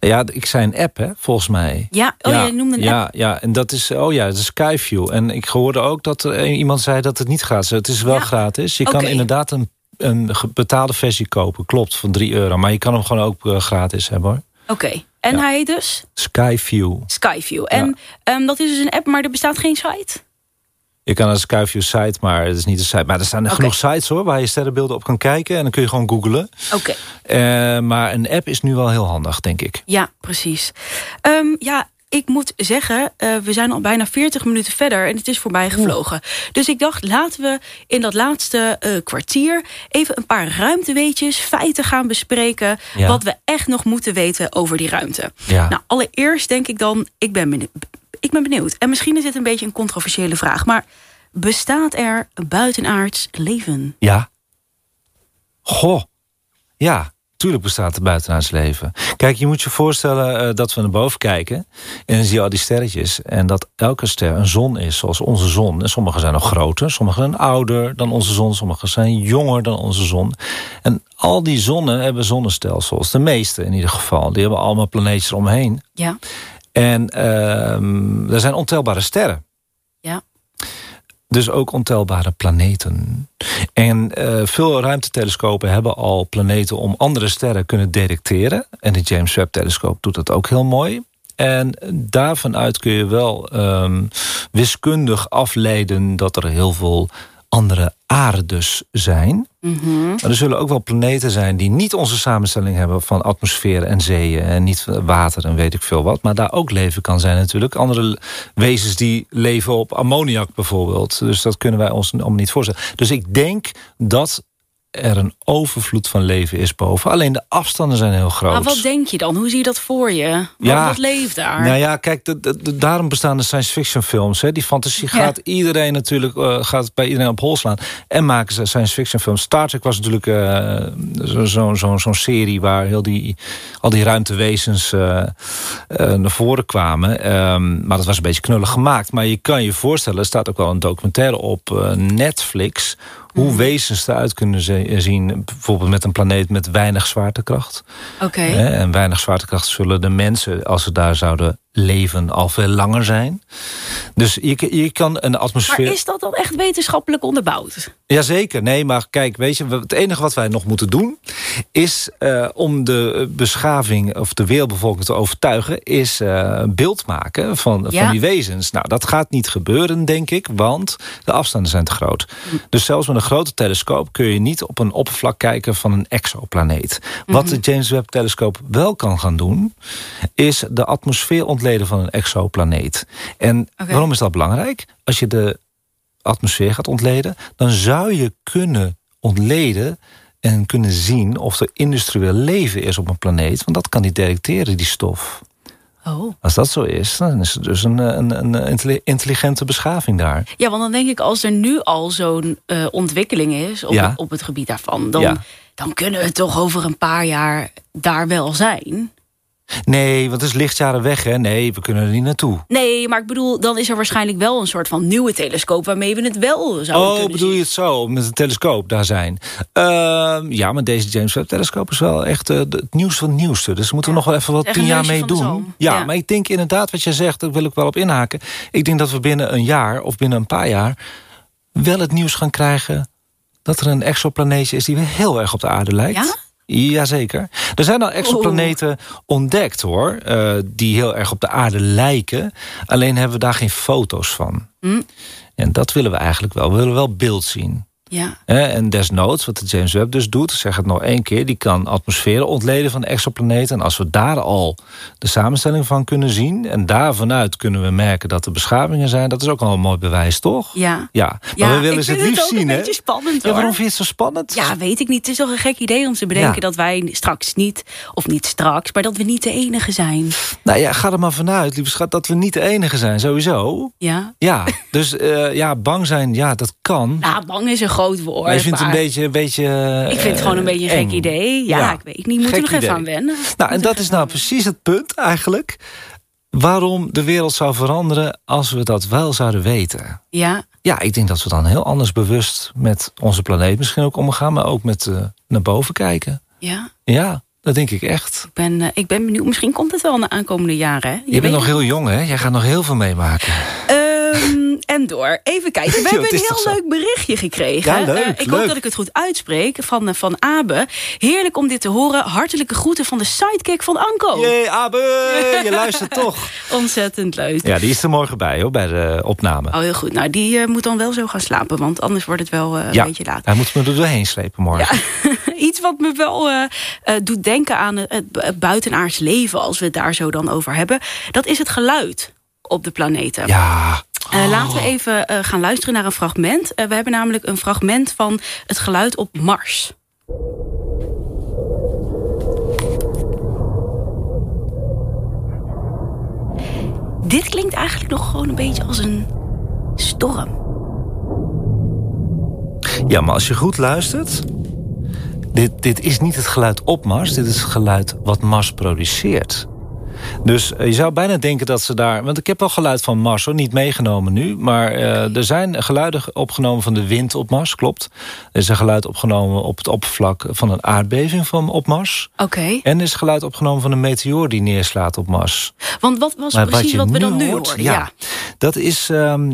Ja, ik zei een app, hè, volgens mij. Ja, oh, ja, je noemde een ja, app. Ja, en dat is, oh ja, dat is Skyview. En ik hoorde ook dat er iemand zei dat het niet gratis is. Het is wel ja. gratis. Je okay. kan inderdaad een, een betaalde versie kopen. Klopt, van 3 euro. Maar je kan hem gewoon ook uh, gratis hebben, hoor. Oké. Okay. En ja. hij heet dus? Skyview. Skyview. En um, dat is dus een app, maar er bestaat geen site? Je kan een Skyview site, maar het is niet een site. Maar er staan okay. genoeg sites hoor, waar je sterrenbeelden op kan kijken. En dan kun je gewoon googlen. Oké. Okay. Uh, maar een app is nu wel heel handig, denk ik. Ja, precies. Um, ja, ik moet zeggen, uh, we zijn al bijna 40 minuten verder en het is voorbij gevlogen. Oeh. Dus ik dacht, laten we in dat laatste uh, kwartier even een paar ruimteweetjes, feiten gaan bespreken. Ja. Wat we echt nog moeten weten over die ruimte. Ja. Nou, allereerst denk ik dan, ik ben benieuwd. Ik ben benieuwd. En misschien is dit een beetje een controversiële vraag, maar bestaat er buitenaards leven? Ja. Goh. Ja. Tuurlijk bestaat er buitenaards leven. Kijk, je moet je voorstellen uh, dat we naar boven kijken... en dan zie je al die sterretjes... en dat elke ster een zon is, zoals onze zon. En sommige zijn nog groter, sommige zijn ouder dan onze zon... sommige zijn jonger dan onze zon. En al die zonnen hebben zonnestelsels. De meeste in ieder geval. Die hebben allemaal planeetjes omheen. Ja. En uh, er zijn ontelbare sterren. Dus ook ontelbare planeten. En uh, veel ruimtetelescopen hebben al planeten om andere sterren kunnen detecteren. En de James Webb-telescoop doet dat ook heel mooi. En daarvan uit kun je wel um, wiskundig afleiden dat er heel veel andere aardes zijn. Mm -hmm. Maar er zullen ook wel planeten zijn die niet onze samenstelling hebben van atmosfeer en zeeën en niet water en weet ik veel wat. Maar daar ook leven kan zijn natuurlijk. Andere wezens die leven op ammoniak bijvoorbeeld. Dus dat kunnen wij ons allemaal niet voorstellen. Dus ik denk dat er een overvloed van leven is boven. Alleen de afstanden zijn heel groot. Maar wat denk je dan? Hoe zie je dat voor je? Wat, ja, wat leeft daar? Nou ja, kijk, de, de, de, daarom bestaan de science fiction films. Hè. Die fantasie ja. gaat iedereen natuurlijk uh, gaat bij iedereen op hol slaan. En maken ze science fiction films. Star Trek was natuurlijk uh, zo'n zo, zo, zo serie... waar heel die, al die ruimtewezens uh, naar voren kwamen. Um, maar dat was een beetje knullig gemaakt. Maar je kan je voorstellen, er staat ook wel een documentaire op Netflix Hoe wezens eruit kunnen ze- zien, bijvoorbeeld met een planeet met weinig zwaartekracht. Oké. En weinig zwaartekracht zullen de mensen, als ze daar zouden leven, al veel langer zijn. Dus je, je kan een Maar atmosfeer... is dat dan echt wetenschappelijk onderbouwd? Jazeker, nee, maar kijk, weet je, het enige wat wij nog moeten doen... is eh, om de beschaving of de wereldbevolking te overtuigen... is een beeld maken van, Ja. van die wezens. Nou, dat gaat niet gebeuren, denk ik, want de afstanden zijn te groot. Dus zelfs met een grote telescoop kun je niet op een oppervlak kijken van een exoplaneet. Wat de James Webb-telescoop wel kan gaan doen... is de atmosfeer ontleden van een exoplaneet. En waarom is dat belangrijk? Als je de atmosfeer gaat ontleden... dan zou je kunnen ontleden en kunnen zien... of er industrieel leven is op een planeet. Want dat kan die detecteren, die stof. Oh. Als dat zo is, dan is er dus een, een, een intelli- intelligente beschaving daar. Ja, want dan denk ik, als er nu al zo'n eh, ontwikkeling is op, Ja. het, op het gebied daarvan, dan, Ja. dan kunnen we toch over een paar jaar daar wel zijn. Nee, want het is lichtjaren weg, hè? Nee, we kunnen er niet naartoe. Nee, maar ik bedoel, dan is er waarschijnlijk wel een soort van nieuwe telescoop waarmee we het wel zouden Oh, kunnen bedoel zien. je het zo, met een telescoop daar zijn? Ehm, ja, maar deze James Webb-telescoop is wel echt eh, het nieuws van het nieuwste. Dus moeten we nog wel even wat tien jaar mee doen. Ja, Ja. maar ik denk inderdaad wat je zegt, daar wil ik wel op inhaken. Ik denk dat we binnen een jaar of binnen een paar jaar... wel het nieuws gaan krijgen dat er een exoplaneetje is... die weer heel erg op de aarde lijkt. Ja? Jazeker. Er zijn al exoplaneten ontdekt, hoor. eh, die heel erg op de aarde lijken. Alleen hebben we daar geen foto's van. Hm. En dat willen we eigenlijk wel. We willen wel beeld zien. Ja. En desnoods, wat de James Webb dus doet... zeg het nog één keer, die kan atmosferen ontleden van exoplaneten. En als we daar al de samenstelling van kunnen zien... en daarvanuit kunnen we merken dat er beschavingen zijn... dat is ook al een mooi bewijs, toch? Ja. Ja, maar Ja, we willen ze het liefst zien, een hè? beetje spannend, Ja, waarom vind je het zo spannend? Ja, weet ik niet. Het is toch een gek idee om te bedenken Ja. dat wij straks niet, of niet straks, maar dat we niet de enige zijn. Nou ja, ga er maar vanuit, lieve schat, dat we niet de enige zijn, sowieso. Ja. Ja, dus eh, ja, bang zijn, ja, dat kan. Nou, bang is een groot woord. maar je vindt het een beetje... Een beetje ik vind het gewoon een beetje een gek idee. Ja, ik weet niet. Moet er gek nog even aan wennen. Nou, en dat is nou precies het punt eigenlijk... waarom de wereld zou veranderen als we dat wel zouden weten. Ja, Ja, ik denk dat we dan heel anders bewust met onze planeet misschien ook omgaan... maar ook met eh, naar boven kijken. ja. Ja, dat denk ik echt. Ik ben, eh, ik ben benieuwd. Misschien komt het wel in de aankomende jaren. Hè? Je, bent nog heel jong, hè? Jij gaat nog heel veel meemaken. Ehm, en door. Even kijken. We Jo, hebben een heel zo? leuk berichtje gekregen. Ja, leuk, Eh, ik leuk. hoop dat ik het goed uitspreek. Van, eh, van Abe. Heerlijk om dit te horen. Hartelijke groeten van de sidekick van Anko. Jee, Abe, je luistert toch. Ontzettend leuk. Ja, die is er morgen bij, hoor, bij de opname. Oh, heel goed. Nou, die eh, moet dan wel zo gaan slapen. Want anders wordt het wel ja, een beetje laat. hij moet me er doorheen slepen morgen. Iets wat me wel eh, eh, doet denken aan het buitenaards leven... als we het daar zo dan over hebben. Dat is het geluid op de planeten. Ja, Eh, laten we even eh, gaan luisteren naar een fragment. Eh, we hebben namelijk een fragment van het geluid op Mars. Dit klinkt eigenlijk nog gewoon een beetje als een storm. Ja, maar als je goed luistert... Dit, dit is niet het geluid op Mars, dit is het geluid wat Mars produceert. Dus eh, je zou bijna denken dat ze daar... Want ik heb wel geluid van Mars, hoor, niet meegenomen nu. Maar eh, er zijn geluiden opgenomen van de wind op Mars, klopt. Er is een geluid opgenomen op het oppervlak van een aardbeving van, op Mars. Oké, En er is geluid opgenomen van een meteoor die neerslaat op Mars. want wat was Maar precies wat, we dan nu hoort, hoorden? ja, Ja, dat is ehm,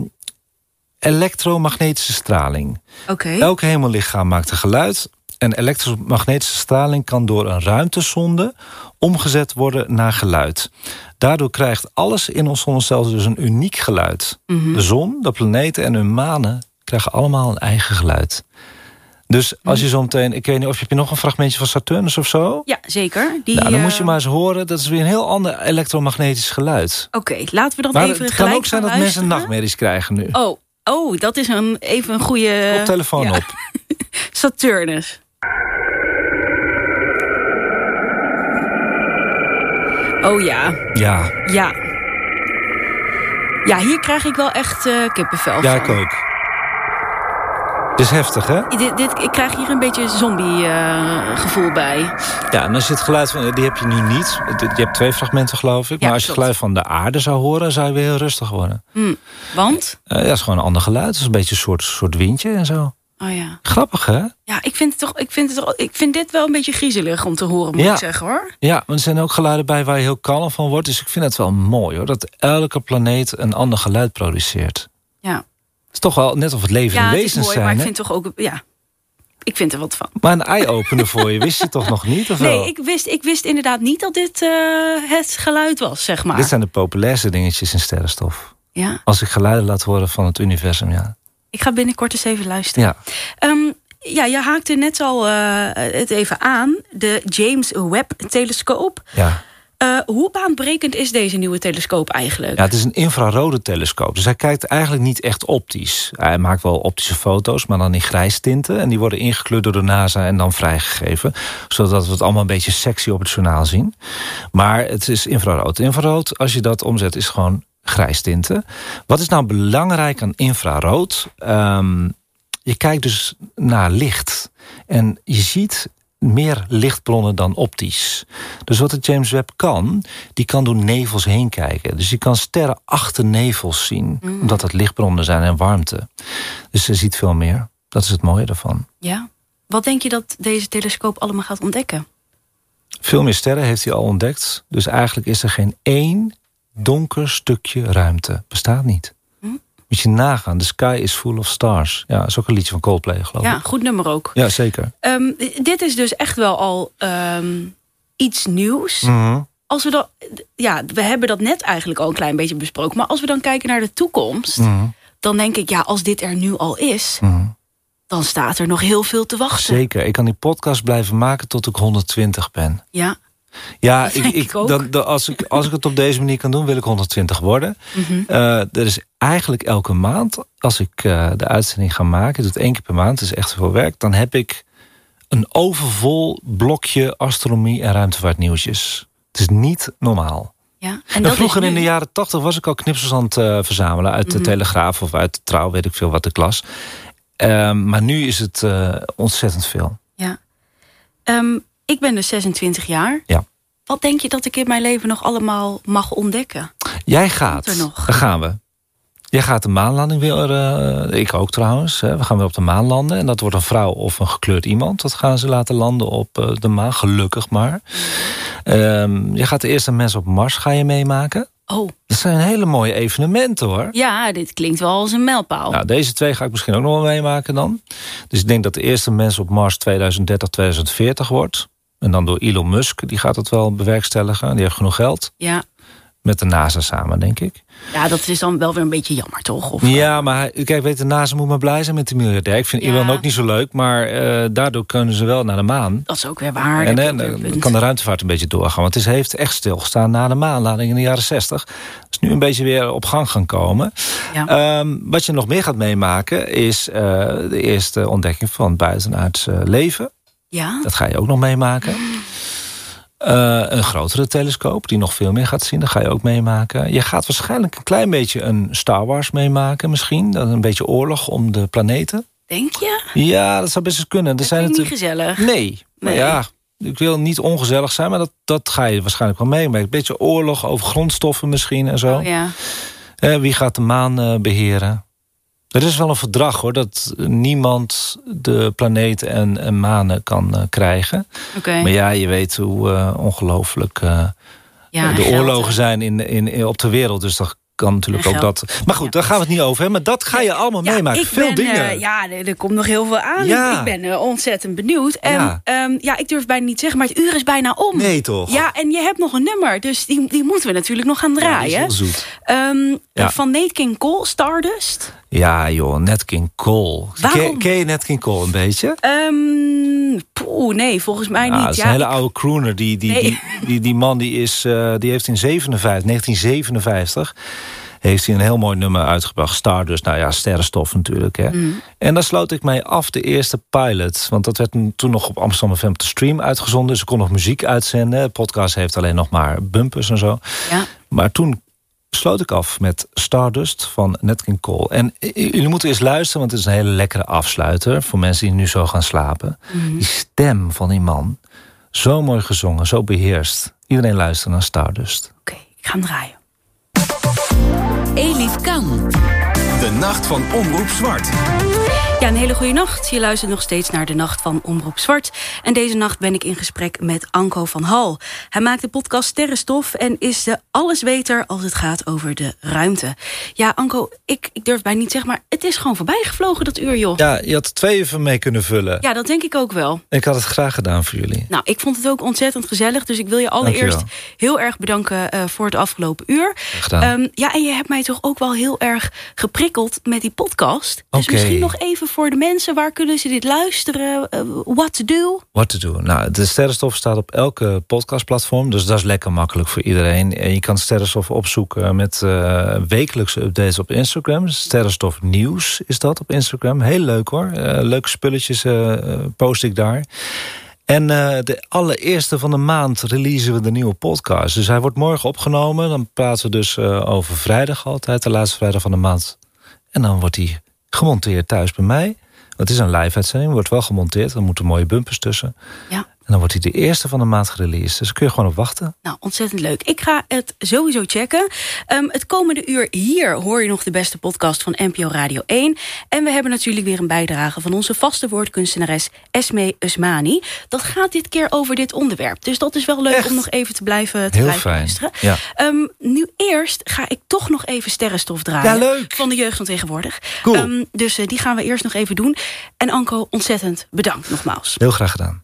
elektromagnetische straling. oké. Elk hemellichaam maakt een geluid. En elektromagnetische straling kan door een ruimtesonde omgezet worden naar geluid. Daardoor krijgt alles in ons zonnestelsel dus een uniek geluid. Mhm. De zon, de planeten en hun manen krijgen allemaal een eigen geluid. Dus als je zo meteen, ik weet niet of je, heb je nog een fragmentje van Saturnus of zo? Ja, zeker. Die, nou, dan eh, moet je maar eens horen, dat is weer een heel ander elektromagnetisch geluid. Oké, laten we dat Maar even het kan gelijk ook zijn dat mensen nachtmerries krijgen nu. Oh, oh, dat is een, even een goede... Op telefoon ja. op. Saturnus. Oh ja, Ja, ja. Ja, hier krijg ik wel echt eh, kippenvel ja, van. ik ook. Het is heftig, hè? Dit, dit, ik krijg hier een beetje zombie eh, bij. Ja, en als je het geluid van... Die heb je nu niet. Je hebt twee fragmenten, geloof ik. Ja, maar als je het geluid van de aarde zou horen... zou je weer heel rustig worden. Hm. Want? Eh, ja, dat is gewoon een ander geluid. Het is een beetje een soort, soort windje en zo. Oh ja. Grappig, hè? Ja, ik vind, het toch, ik, vind het toch, ik vind dit wel een beetje griezelig om te horen, moet Ja. ik zeggen hoor. Ja, maar er zijn ook geluiden bij waar je heel kalm van wordt. Dus ik vind het wel mooi, hoor. Dat elke planeet een ander geluid produceert. Ja, Het is toch wel net of het leven ja het is wezens mooi, zijn, maar ik vind toch ook... Ja, ik vind er wat van. Maar een eye-opener voor je, wist je toch nog niet? Of wel? Nee, ik wist, ik wist inderdaad niet dat dit eh, het geluid was, zeg maar. Dit zijn de populairste dingetjes in sterrenstof. Ja, Als ik geluiden laat horen van het universum, ja. Ik ga binnenkort eens even luisteren. Ja, Ehm, ja, je haakte net al eh, het even aan. De James Webb-telescoop. ja. Eh, hoe baanbrekend is deze nieuwe telescoop eigenlijk? ja, het is een infrarode telescoop. Dus hij kijkt eigenlijk niet echt optisch. Hij maakt wel optische foto's, maar dan in grijstinten. En die worden ingekleurd door de NASA en dan vrijgegeven. Zodat we het allemaal een beetje sexy op het journaal zien. Maar het is infrarood. Infrarood, als je dat omzet, is gewoon grijstinten. Wat is nou belangrijk aan infrarood? Ehm, je kijkt dus naar licht. En je ziet meer lichtbronnen dan optisch. Dus wat de James Webb kan, die kan door nevels heen kijken. Dus je kan sterren achter nevels zien, omdat het lichtbronnen zijn en warmte. Dus ze ziet veel meer. Dat is het mooie daarvan. Ja. Wat denk je dat deze telescoop allemaal gaat ontdekken? Veel meer sterren heeft hij al ontdekt. Dus eigenlijk is er geen één donker stukje ruimte. Bestaat niet. Moet je nagaan. The sky is full of stars. Ja, dat is ook een liedje van Coldplay, geloof Ja, ik. goed nummer ook. Ja, zeker. Ehm, dit is dus echt wel al ehm, iets nieuws. Mhm. Als we, dan, ja, we hebben dat net eigenlijk al een klein beetje besproken. Maar als we dan kijken naar de toekomst... Mhm. dan denk ik, ja, als dit er nu al is... Mhm. dan staat er nog heel veel te wachten. Zeker. Ik kan die podcast blijven maken tot ik 120 ben. Ja, Ja, ik, ik, dan, dan- als, ik, als ik het op deze manier kan doen, wil ik 120 worden. Eh, er is eigenlijk elke maand, als ik eh, de uitzending ga maken... het één keer per maand, het is echt veel werk... dan heb ik een overvol blokje astronomie en ruimtevaartnieuwtjes. Het is niet normaal. ja. En dat vroeger in de jaren 80 was ik al knipsels aan het eh, verzamelen... uit de Mhm. Telegraaf of uit de Trouw, weet ik veel wat ik las. Ehm, maar nu is het ontzettend veel. Ja. Ehm, ik ben dus 26 jaar. Ja. Wat denk je dat ik in mijn leven nog allemaal mag ontdekken? Jij gaat. er nog? Daar gaan we. Jij gaat de maanlanding weer. eh, ik ook trouwens. Hè. We gaan weer op de maan landen. En dat wordt een vrouw of een gekleurd iemand. Dat gaan ze laten landen op eh, de maan. Gelukkig maar. Ehm, je gaat de eerste mensen op Mars ga je meemaken. Oh, Dat zijn hele mooie evenementen hoor. ja, dit klinkt wel als een mijlpaal. Nou, deze twee ga ik misschien ook nog wel meemaken dan. Dus ik denk dat de eerste mens op Mars 2030, 2040 wordt. En dan door Elon Musk. Die gaat het wel bewerkstelligen. Die heeft genoeg geld. Ja. Met de NASA samen, denk ik. ja, dat is dan wel weer een beetje jammer, toch? Of, Ja, maar hij- kijk, weet de NASA moet maar blij zijn met de miljardair. Ik vind Ja. Elon ook niet zo leuk, maar eh, daardoor kunnen ze wel naar de maan. Dat is ook weer waar. en dan kan de ruimtevaart een beetje doorgaan. Want het heeft echt stilgestaan na de maanlanding in de jaren 60. is nu een beetje weer op gang gaan komen. Ja. Ehm, wat je nog meer gaat meemaken is eh, de eerste ontdekking van buitenaards eh, leven. Ja? Dat ga je ook nog meemaken. Eh, een grotere telescoop die nog veel meer gaat zien. Dat ga je ook meemaken. Je gaat waarschijnlijk een klein beetje een Star Wars meemaken misschien. Dat een beetje oorlog om de planeten. Denk je? Ja, dat zou best eens kunnen. Dat zijn ik niet gezellig. Nee. Maar Nee. ja, ik wil niet ongezellig zijn, maar dat, dat ga je waarschijnlijk wel meemaken. Een beetje oorlog over grondstoffen misschien en zo. Oh, ja. Eh, wie gaat de maan eh, beheren? Er is wel een verdrag hoor, dat niemand de planeten en, en manen kan eh, krijgen. Maar ja, je weet hoe eh, ongelooflijk eh, Ja, de oorlogen zijn in, in, in- op de wereld. Dus dat kan natuurlijk ook dat. Maar goed, daar gaan we het niet over hebben. Maar dat ga je allemaal meemaken. Veel ben, dingen. eh, ja, er, komt nog heel veel aan. Ja. Ik ben eh, ontzettend benieuwd. En Ja. ja. ik durf bijna niet zeggen, maar het uur is bijna om. Nee, toch? Ja, en je hebt nog een nummer, dus die, die moeten we natuurlijk nog gaan is draaien. heel zoet. Ehm. Van Nate King Cole, Stardust. Ja, joh, Nat King Cole. Waarom? Ken, ken je Nat King Cole een beetje? Poeh, nee, volgens mij Ja, niet. dat is Ja, een hele ik- oude crooner. Die, die, Nee. die, die, die man die is, eh, die heeft in 57, 1957 heeft hij een heel mooi nummer uitgebracht. Stardust, nou ja, sterrenstof natuurlijk. Hè. Mm. En daar sloot ik mij af, de eerste pilot. Want dat werd toen nog op Amsterdam FM te stream uitgezonden. Dus ik kon nog muziek uitzenden. De podcast heeft alleen nog maar bumpers en zo. Ja. Maar toen sloot ik af met Stardust van Nat King Cole. En jullie moeten eens luisteren, want het is een hele lekkere afsluiter... voor mensen die nu zo gaan slapen. Mhm. Die stem van die man, zo mooi gezongen, zo beheerst. Iedereen luistert naar Stardust. Oké, ik ga hem draaien. Elif Kan. De nacht van Omroep Zwart. Ja, een hele goede nacht. Je luistert nog steeds naar de Nacht van Omroep Zwart. En deze nacht ben ik in gesprek met Anko van Hal. Hij maakt de podcast Sterrenstof en is de allesweter als het gaat over de ruimte. Ja, Anko, ik, ik durf bijna niet zeggen, maar het is gewoon voorbij gevlogen dat uur, joh. Ja, je had twee van mee kunnen vullen. Ja, dat denk ik ook wel. Ik had het graag gedaan voor jullie. Nou, ik vond het ook ontzettend gezellig. Dus ik wil je allereerst Dankjewel. heel erg bedanken uh, voor het afgelopen uur. gedaan. Um, ja, en je hebt mij toch ook wel heel erg geprikkeld met die podcast. Dus misschien nog even voor de mensen. Waar kunnen ze dit luisteren? Uh, what to do? What to do? Nou, de Sterrenstof staat op elke podcastplatform. Dus dat is lekker makkelijk voor iedereen. En je kan Sterrenstof opzoeken met uh, wekelijkse updates op Instagram. Sterrenstof Nieuws is dat op Instagram. Heel leuk hoor. Uh, leuke spulletjes post ik daar. En de allereerste van de maand releasen we de nieuwe podcast. Dus hij wordt morgen opgenomen. Dan praten we dus over vrijdag altijd, de laatste vrijdag van de maand. En dan wordt hij gemonteerd thuis bij mij. Het is een live-uitzending, wordt wel gemonteerd. Er moeten mooie bumpers tussen. Ja. En dan wordt hij de eerste van de maand gereleased. Dus kun je gewoon op wachten. Nou, ontzettend leuk. Ik ga het sowieso checken. Um, het komende uur hier hoor je nog de beste podcast van NPO Radio 1. En we hebben natuurlijk weer een bijdrage van onze vaste woordkunstenares Esme Usmani. Dat gaat dit keer over dit onderwerp. Dus dat is wel leuk Echt? om nog even te blijven, te Heel blijven fijn. luisteren. Ja. Um, nu eerst ga ik toch nog even sterrenstof draaien. Ja, leuk. Van de jeugd van tegenwoordig. Cool. Um, dus uh, die gaan we eerst nog even doen. En Anko, ontzettend bedankt nogmaals. Heel graag gedaan.